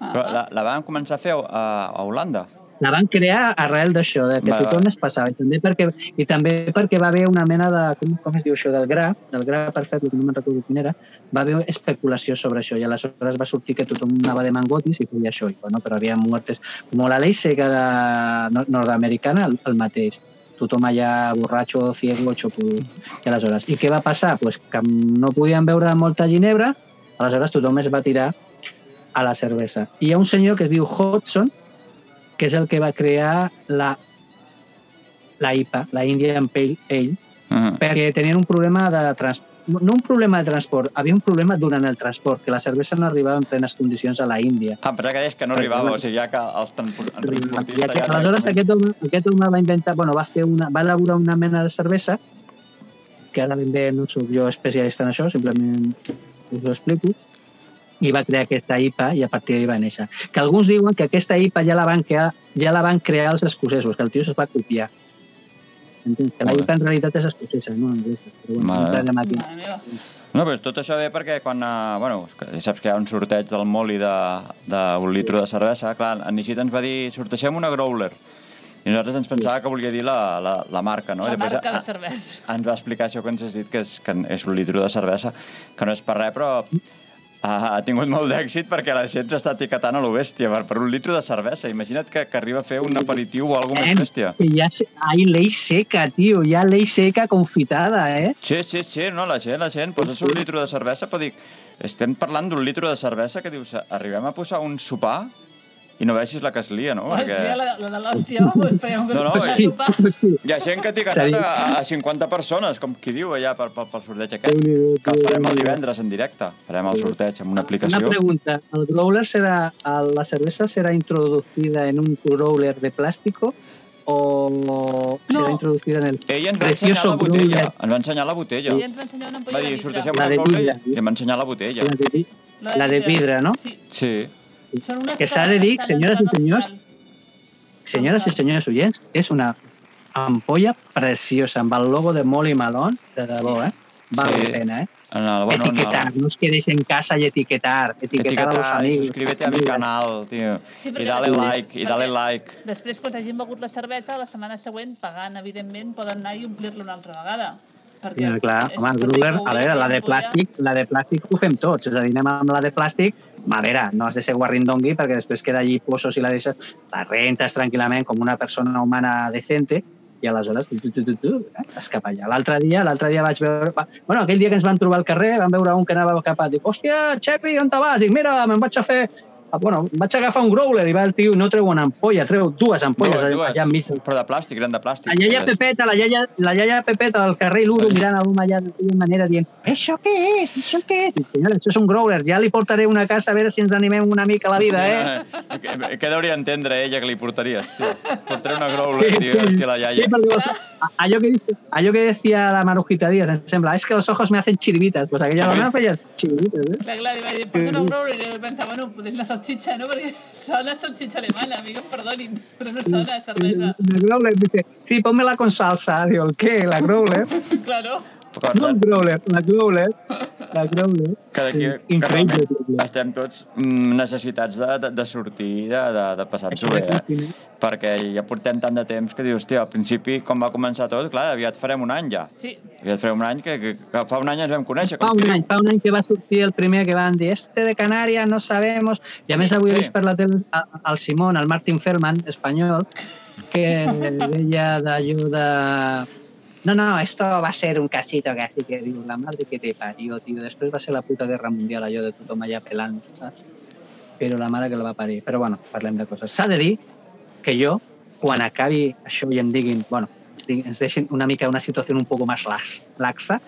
Però la, la van començar a fer a, a Holanda. La van crear arrel d'això, de que Va, va. tothom es passava. I també, perquè, I també perquè va haver una mena de... Com, com es diu això? Del gra, del gra perfecte, que no me'n recordo quin era, va haver especulació sobre això i aleshores va sortir que tothom anava de mangotis i feia això. I, bueno, però havia muertes. Com la llei seca de nor- nord-americana, el, el mateix. Tothom allà borratxo, ciego, xopudo. I aleshores, i què va passar? Pues que no podien beure molta ginebra, aleshores tothom es va tirar a la cervesa. I hi ha un senyor que es diu Hodgson, que és el que va crear la, la IPA, la Indian Pale Ale, Uh -huh. perquè tenien un problema de transport no un problema de transport, havia un problema durant el transport, que la cervesa no arribava en plenes condicions a la Índia. Ah, però que deies que no arribava, o sigui, ja que els transportistes... aquest, ja aleshores aquest home, aquest home va inventar, bueno, va fer una, va elaborar una mena de cervesa que ara ben bé no soc jo especialista en això, simplement us ho explico, i va crear aquesta IPA i a partir d'ahir va néixer. Que alguns diuen que aquesta IPA ja la van crear, ja la van crear els escocesos, que el tio es va copiar. Entens? Que la. IPA en realitat és escocesa, no anglesa. Però bueno, Mare. aquí. No, però tot això ve perquè quan... Uh, bueno, saps que hi ha un sorteig del Moli d'un de, d'un litro de cervesa. Clar, en Nishit ens va dir, sortegem una Growler. I nosaltres ens pensava que volia dir la, la, la marca, no? La I després, marca de a- cervesa. ens va explicar això que ens has dit, que és, que és un litro de cervesa, que no és per res, però ha, ha tingut molt d'èxit perquè la gent s'està etiquetant a lo bèstia per, per un litro de cervesa. Imagina't que, que arriba a fer un aperitiu o alguna més bèstia. Se- hay ley seca, tío, ya ley seca confitada, ¿eh? Sí, sí, sí, no, la gent, la gent, poses un litro de cervesa, però dic, estem parlant d'un litro de cervesa que dius, arribem a posar un sopar i no veixis la que es lia, no? Hòstia, la, la de l'hòstia, vamos, esperem que No, no, no, sí. sopar. Hi ha gent que t'hi a, a 50 persones, com qui diu allà per, per, per sorteig aquest, que el farem el divendres en directe. Farem el sorteig amb una Una aplicació. pregunta, ¿el growler será, a- la cerveza será introducida en un growler de plástico o será No. introducida en el Ell ens va ensenyar precioso la botella. growler? Ens va ensenyar la botella. I ens va ensenyar una ampolla Va de dir, vidre. sortegem La una de cola i, em va ensenyar la botella. La de, la de vidre, no? Sí. Sí. Que s'ha de dir, senyores i senyors, final. Señoras y señores oyentes, es una ampolla preciosa amb el logo de Molly Malone, de debò, eh? Vale Sí. la pena, eh? El, bueno, en etiquetar, el, no os quedéis en casa y etiquetar, etiquetar, a los etiquetar, amigos. suscríbete a mi canal, tío. Sí, I dale després- like, i dale like. Després, quan hagin begut la cervesa, la setmana següent, pagant, evidentment, poden anar i omplir-la una altra vegada. Perquè Ja, clar, és home, el Gruber, a veure, la de no plàstic, la de plàstic ho fem tots, és a dir, anem amb la de plàstic, a veure, no has de ser guarrindongui perquè després queda allí posos i la deixes, la rentes tranquil·lament com una persona humana decente i aleshores tu, tu, tu, tu, tu, eh, vas cap allà. L'altre dia, l'altre dia vaig veure... va- Bueno, aquell dia que ens van trobar al carrer, vam veure un que anava cap a... Dic, hòstia, Xepi, on te vas? Dic, mira, me'n vaig a fer bueno, vaig agafar un growler i va el tio, no treu una ampolla, treu dues ampolles Dues, dues. allà enmig. Però de plàstic, eren de plàstic. La iaia Pepeta, la iaia, la iaia Pepeta del carrer Ludo mirant a l'home allà d'aquella manera dient «Això què és? Això què és?» I, senyora, això és un growler, ja li portaré una casa a veure si ens animem una mica a la vida, eh? Sí, què, què hauria d'entendre ella que li portaries, tio? Portaré una <laughs> growler, tio, hòstia, la Sí, iaia. perquè a- allò que, dice- allò que decía la Marujita Díaz, em sembla, es que los ojos me hacen chiribitas. Pues aquella dona feia chiribitas, eh? Clar, clar, i va dir, porta un growler, i pensava, bueno, potser la salchicha, no? Perquè sona salchicha alemana, amigos, perdonin, però no sona cervesa. La growler dice, sí, pónmela con salsa. Digo, ¿qué? La growler. <laughs> Claro. No el growler, la growler. La growler. Que d'aquí increïble. estem tots mm, necessitats de, de, de sortir, de, de, de passar-s'ho bé, eh? Perquè ja portem tant de temps que dius, hòstia, al principi, com va començar tot, clar, aviat farem un any ja. Sí. Aviat farem un any que, que, que fa un any ens vam conèixer. Fa un any, fa un any que va sortir el primer que van dir este de Canàries no sabemos i a més avui he Sí. vist per la tele a- al Simón, al Martin Feldman, espanyol, que deia d'allò de... No, no, esto va a ser un casito casi que diu, la madre que te parió, tio. Després va ser la puta guerra mundial, allò de tothom allà pelant, saps? Però la mare que la va parir. Però bueno, parlem de coses. S'ha de dir que jo, quan acabi això i em diguin, bueno, ens deixin una mica una situació un poco más lax, laxa,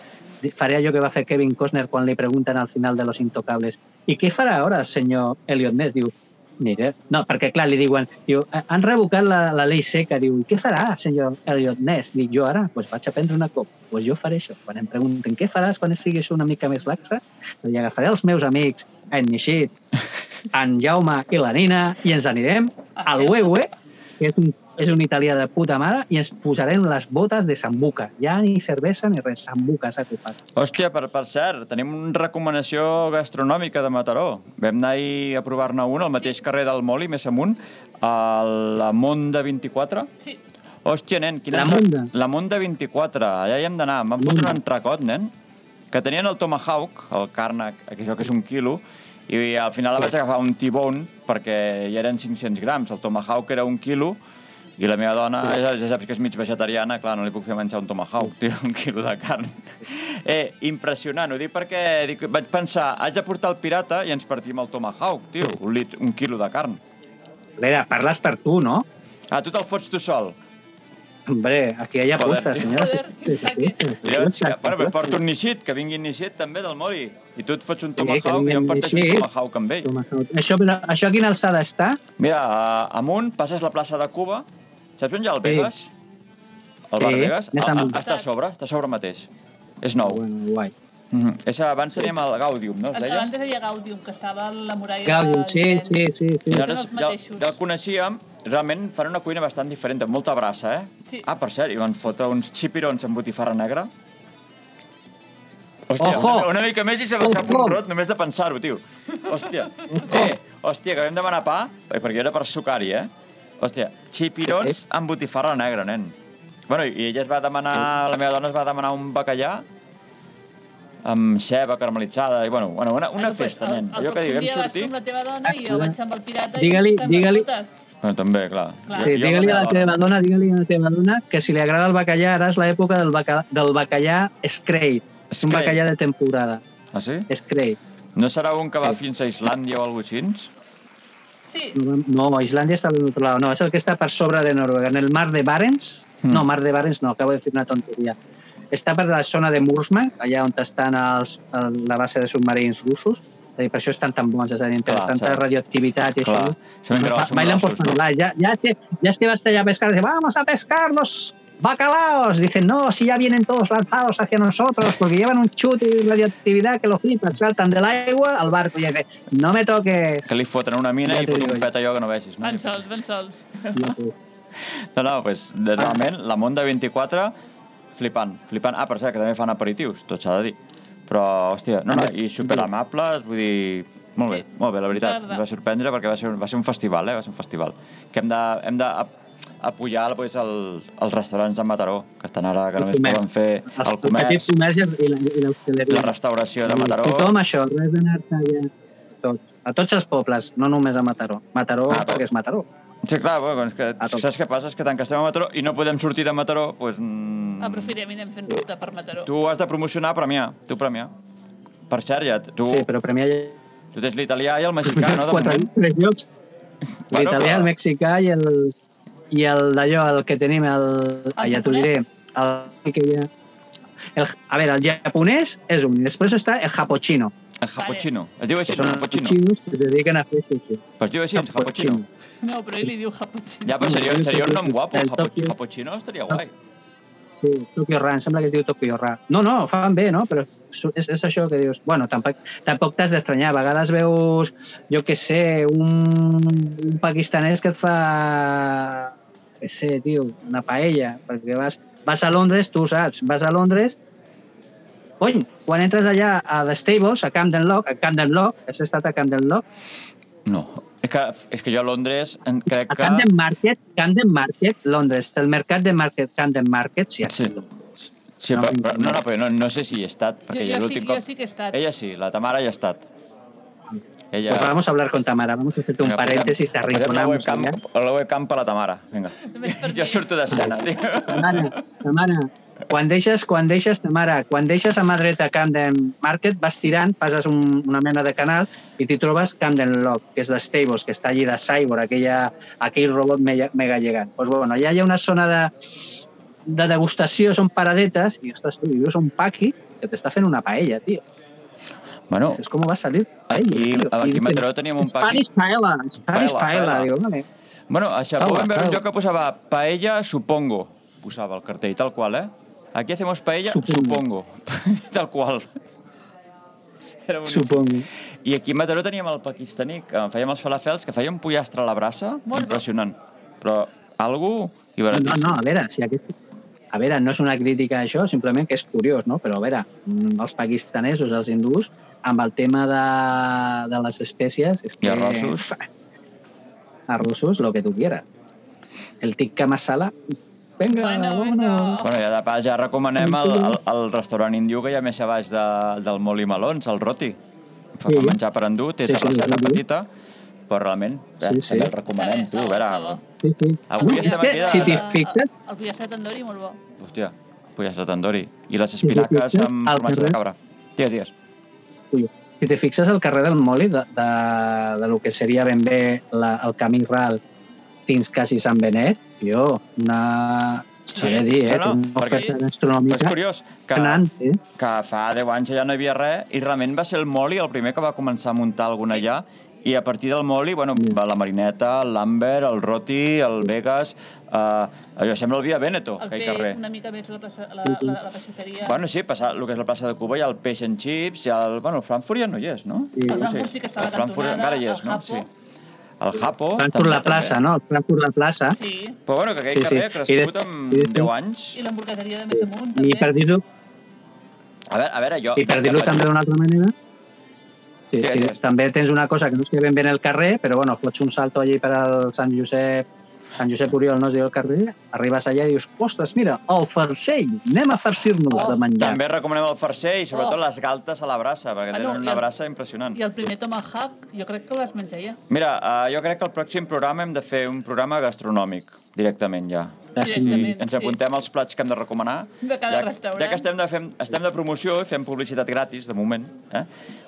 faré allò que va fer Kevin Costner quan li pregunten al final de Los Intocables i què farà ara, senyor Elliot Ness? Diu, mira, no, perquè clar, li diuen, diu, "Ha- han revocat la, la llei seca, diu, què farà, senyor Elliot Ness? Dic, jo ara, pues vaig a prendre una cop, pues jo faré això. Quan em pregunten què faràs quan siguis una mica més laxa, li agafaré els meus amics, en Nishit, en Jaume i la Nina, i ens anirem al Wewe, que és un, és un italià de puta mare, i ens posarem les botes de sambuca. Ja ni cervesa ni res, sambuca s'ha ocupat. Hòstia, per, per cert, tenim una recomanació gastronòmica de Mataró. Vam anar a provar-ne un al mateix carrer del Moli, més amunt, a la Monda 24. Sí. Hòstia, nen, quina... La Monda? La Monda 24, allà hi hem d'anar. Van fotre un entrecot, nen, que tenien el tomahawk, el càrnec, que això que és un quilo, i al final vaig agafar un T-bone perquè ja eren 500 grams. El tomahawk era un quilo i la meva dona, ja, ja saps que és mig vegetariana, clar, no li puc fer menjar un tomahawk, tio, un quilo de carn. Eh, impressionant, ho dic perquè dic, vaig pensar, haig de portar el pirata i ens partim el tomahawk, tio, un, lit, un quilo de carn. Vera, parles per tu, no? Ah, tu te'l fots tu sol. Hombre, aquí hi ha apuesta, senyora. Llavors, que, bueno, però porto un Nishit, que vingui Nishit també del Mori. I tu et fots un tomahawk vingui i jo em el parteixo un tomahawk amb ell. Això, però, això a quina alçada està? Mira, a- amunt passes la plaça de Cuba. Saps on hi ha el Sí. Vegas? El bar Sí, Vegas? més Ah, ah, està a sobre, està a sobre mateix. És nou. Bueno, guai. Mm -hmm. És, abans teníem el Gaudium, no? Es deia? Abans deia Gaudium, que estava a la muralla Gaudium, de sí, sí, sí, sí. I nosaltres els ja, ja el coneixíem, realment fan una cuina bastant diferent, amb molta brassa, eh? Sí. Ah, per cert, i van fotre uns xipirons amb botifarra negra. Hòstia, Ojo! una, una mica més i se m'escapa un rot només de pensar-ho, tio. Hòstia. Eh, hòstia, que vam demanar pa, eh, perquè era per sucar-hi, eh? Hòstia, xipirons amb botifarra negra, nen. Bueno, i ella es va demanar, la meva dona es va demanar un bacallà amb ceba caramelitzada, i bueno, bueno una, una festa, el- nen. El, Allò que pròxim diu, dia vam sortir... amb la teva dona i jo vaig amb el pirata Digue-li- i digue-li- putes. Bueno, també, clar. Clar. Sí, digue-li a la teva dona, digue-li a la teva dona que si li agrada el bacallà, ara és l'època del, baca, del bacallà Scrape. És un bacallà de temporada. Ah, sí? Scrape. No serà un que va Sí. fins a Islàndia o alguna cosa així? Sí, No, Islàndia està al otro lado. No, és el que està per sobre de Noruega. En el mar de Barents. Mm. No, mar de Barents no, acabo de dir una tonteria. Està per la zona de Murmansk, allà on estan els, el, la base de submarins russos. És a dir, per això estan tan bons, és a dir, Clar, tanta sí. radioactivitat i Clar. això. Saben que no Ba- són bailan por grossos, no? es que, ya es que vas allá a pescar, dice, vamos a pescar los bacalaos. Dicen, no, si ya vienen todos lanzados hacia nosotros, porque llevan un chute y radioactividad que los flipas, saltan del agua al barco y dice, no me toques. Que li foten una mina Ja i t'ho fot digo un pet allò que no vegis. No? van sols, van sols. No, no, pues, realment, la Monda 24, flipant, flipant. Ah, per cert, que també fan aperitius, tot s'ha de dir. Però, hòstia, no, no, i superamables, vull dir... Molt bé, Sí. molt bé, la veritat. Verdad. Em va sorprendre perquè va ser, va ser un festival, eh? Va ser un festival. Que hem de, hem de apoyar pues, el, els restaurants de Mataró, que estan ara, que El només comerç. poden fer el comerç, petits comerços i la- i la restauració de Mataró. Tothom això, res d'anar-se allà. Tot. A tots els pobles, no només a Mataró. Mataró, Ah, tot. perquè és Mataró. Sí, clar, bueno, és que, saps què passa? És que tant que estem a Mataró i no podem sortir de Mataró, doncs... Mm, Aprofitem i anem fent ruta per Mataró. tu has de promocionar, premiar. Tu premiar. Per cert, ja, tu... Sí, però premiar... Tu tens l'italià i el mexicà, no, de Quatre, moment? tres llocs. Bueno, L'italià, però- el mexicà i el, i el d'allò, el que tenim, el... Ah, ja t'ho diré. El, que hi ha... el, a veure, el japonès és un, després està el japochino. El japochino. Es diu així, que el els japochino? xinos que es dediquen a fer sushi. Però es diu així, el japochino. No, però ell li diu japochino. Ja, però seria, seria un nom guapo, El japo- Tokyo. japochino estaria guai. Sí, Tokyo Ra, em sembla que es diu Tokyo Ra. No, no, fan bé, no? Però és, és això que dius. Bueno, tampoc, tampoc t'has d'estranyar. A vegades veus, jo què sé, un, un pakistanès que et fa, sé, tio, una paella, perquè vas, vas a Londres, tu ho saps, vas a Londres, cony, quan entres allà a The Stables, a Camden Lock, a Camden Lock, has estat a Camden Lock, No. És que, és que jo a Londres en crec a que... Camden Market, Camden Market, Londres, el mercat de Market, Camden Market, sí, Sí. sí. Sí, No, però, però, no, no, però no, no sé si hi he estat, Jo, perquè jo, sí, l'últim jo cop... sí que he estat. Ella sí, la Tamara hi ha estat. Ella... Pues vamos a hablar con Tamara, vamos a hacerte un paréntesis, te la arrinconamos. webcam, la webcam per la Tamara, vinga. Jo <laughs> surto d'escena, tio. Tamara, Tamara, quan deixes, quan deixes, Tamara, quan deixes a mà dreta Camden Market, vas tirant, passes un, una mena de canal i t'hi trobes Camden Lock, que és de Stables, que està allí de Cyborg, aquella, aquell robot mega, mega gegant. Pues bueno, allà hi ha una zona de, de degustació, són paradetes, i ostres, tu, i veus un paqui que t'està fent una paella, tio. Bueno, Dices, ¿Cómo va a salir aquí, tio? aquí a Mataró teníem un paqui... Spanish paella, Spanish Paella, paella, digo, vale. Bueno, a Taula, vam veure un lloc que posava paella, supongo. Posava el cartell, tal qual, eh? Aquí hacemos paella, Supongo. supongo. <laughs> tal qual. Era boníssim. Supongo. I aquí a Mataró teníem el pakistaní, que fèiem els falafels, que feia un pollastre a la brasa, Molt impressionant. Però algú... I No, baratíssim. no, a veure, si aquest... A veure, no és una crítica a això, simplement que és curiós, no? Però a veure, mm, els pakistanesos, els hindús, amb el tema de, de les espècies... És que, I arrossos. Arrossos, lo que tu quieras. El tikka masala... Venga, Bueno, venga. Bueno, ja de pas ja recomanem el, el, el restaurant índio que hi ha més a baix de, del Mol i Melons, el Roti. Fa, Sí. menjar per endur, té Sí, sí, terrasseta sí. petita, però realment eh, Sí, sí. també el recomanem, tu, a veure... Sí, sí. Avui estem aquí de- Si t'hi fixes, El, el pollastre tandoori, molt bo. Hòstia, pollastre tandoori. I les sí, espinaques sí. amb formatge de cabra. Digues, digues. Ui, si te fixes al carrer del Moli, de, de, de lo que seria ben bé la, el camí ral fins quasi Sant Benet, jo, una... Sí. De dir, eh? No, no, perquè- és curiós que, gran, eh? que fa 10 anys ja no hi havia res i realment va ser el Moli el primer que va començar a muntar alguna allà i a partir del Moli, bueno, va la Marineta, el Lambert, el Roti, el Vegas, eh, allò sembla el Via Veneto, El aquell carrer. una mica més la, plaça, la, la, la peixateria. Bueno, sí, passar el que és la plaça de Cuba, hi ha el Peix and Chips, hi ha el... Bueno, el Frankfurt ja no hi és, no? Sí. El Frankfurt sí que està a la el Frankfurt cantonada, encara hi és, el no? Japo. Sí. El Japo... Frankfurt la plaça, també. no? El Frankfurt la plaça. Sí, Però bueno, que aquell Sí, sí. carrer ha I crescut amb i de- 10 anys. i l'hamburgueseria de més amunt, I també. per dir-ho A veure, a veure, jo... i per dir-ho també d'una altra manera, sí, sí, digues. també tens una cosa que no es queda ben bé en el carrer, però bueno, fots un salto allí per al Sant Josep Sant Josep Oriol, no es diu el carrer, arribes allà i dius, ostres, mira, el farcell, anem a farcir-nos Oh, de menjar. També recomanem el farcer i sobretot Oh. les galtes a la brassa, perquè Ah, no, tenen una el- brassa impressionant. I el primer tomahawk, jo crec que el vas menjar ja. Mira, uh, jo crec que el pròxim programa hem de fer un programa gastronòmic, directament ja. Directament, Ens sí. apuntem els plats que hem de recomanar. De cada ja, restaurant. Ja que estem de, fem, estem de promoció i fem publicitat gratis, de moment, eh?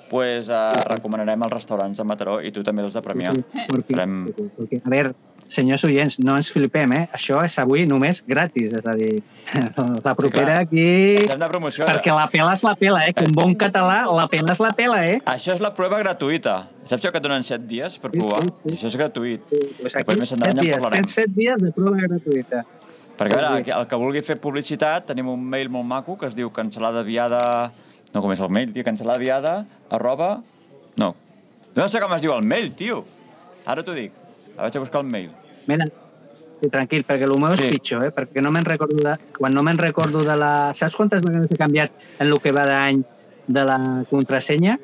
pues, uh, recomanarem els restaurants de Mataró i tu també els de Premià. Sí, perquè, Farem... perquè, a veure, senyors oients, no ens flipem, eh? Això és avui només gratis, és a dir, <laughs> la propera clar. aquí... Estem de promoció. Perquè la pela és la pela, eh? Que un bon català, la pela és la pela, eh? Això és la prova gratuïta. Saps això que et donen 7 dies per Sí, provar? sí, sí. Això és gratuït. Pues Després més endavant set ja en parlarem. tens set dies de prova gratuïta. Perquè, a veure, Sí. el que vulgui fer publicitat, tenim un mail molt maco que es diu cancel·ladaviada... No, com és el mail, tio? Cancel·ladaviada, arroba... No. No sé com es diu el mail, tio. Ara t'ho dic. La vaig a buscar el mail. Mira, sí, tranquil, perquè el meu és Sí. pitjor, eh? Perquè no me'n recordo de... Quan no me'n recordo de la... Saps quantes vegades he canviat en el que va d'any de la contrasenya?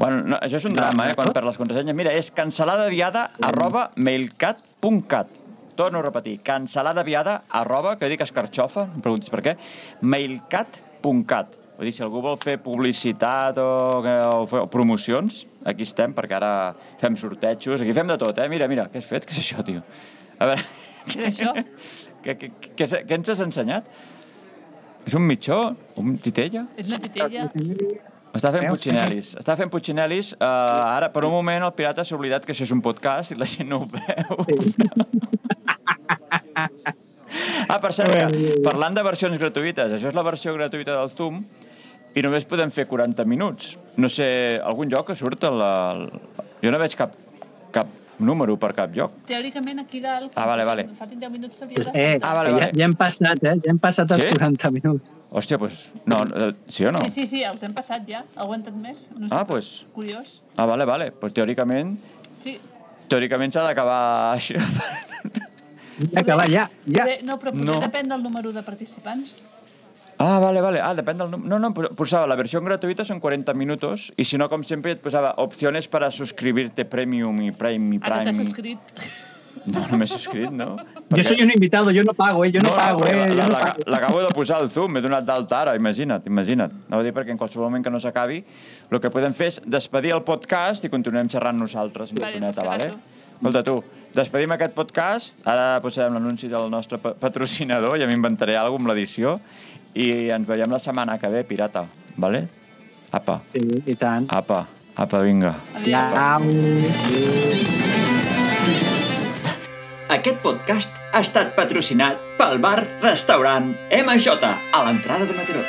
Bueno, no, això és un drama, eh, quan per les contrasenyes. Mira, és cancel·ladaviada arroba mailcat.cat. Torno a repetir, cancel·ladaviada arroba, que dic escarxofa, no em preguntis per què, mailcat.cat. Vull dir, si algú vol fer publicitat o, o, o promocions, aquí estem, perquè ara fem sortejos, aquí fem de tot, eh? Mira, mira, què has fet? Què és això, tio? A veure... Què és això? <laughs> Què, què, què, què ens has ensenyat? És un mitjó? Un titella? És la titella. Està fent Veus? putxinel·lis. Està fent putxinel·lis. Uh, ara, per un moment, el pirata s'ha oblidat que això és un podcast i la gent no ho veu. ah, per cert, que, parlant de versions gratuïtes, això és la versió gratuïta del Zoom i només podem fer 40 minuts. No sé, algun lloc que surt el... el... Jo no veig cap, cap número per cap lloc. Teòricament, aquí dalt, Ah, vale, vale. faltin 10 minuts t'hauria Pues, de eh, Ah, vale, vale. Ja, ja hem passat, eh? Ja hem passat els Sí? 40 minuts. Hòstia, doncs... No, eh, sí o no? Sí, sí, sí, els hem passat ja. Aguantat més. No sé, Ah, pues- Curiós. Ah, vale, vale. Pues teòricament, Sí. teòricament s'ha d'acabar així. Ja acabar, ja, ja. Poder, no, però potser No. depèn del número de participants. Ah, vale, vale. Ah, depèn del... No, no, posava la versió gratuïta són 40 minutos i si no, com sempre, et posava opciones para suscribirte premium i prime i Ara t'has prime. subscrit. No, no m'he subscrit, no? Yo soy un invitado, yo no pago, eh? Yo no, pago, perquè eh? la- Yo no la- pago. L'acabo de posar al Zoom, m'he donat d'alta ara, imagina't, imagina't. Anava a dir perquè en qualsevol moment que no s'acabi, el que podem fer és despedir el podcast i continuem xerrant nosaltres una Vale, estoneta, per vale? Escolta, tu, despedim aquest podcast, ara posarem l'anunci del nostre pa- patrocinador, ja m'inventaré alguna cosa amb l'edició, i ens veiem la setmana que ve, pirata, vale? Apa, Sí, i tant. apa, apa, vinga. Adéu. Aquest podcast ha estat patrocinat pel bar-restaurant MJ a l'entrada de Mataró.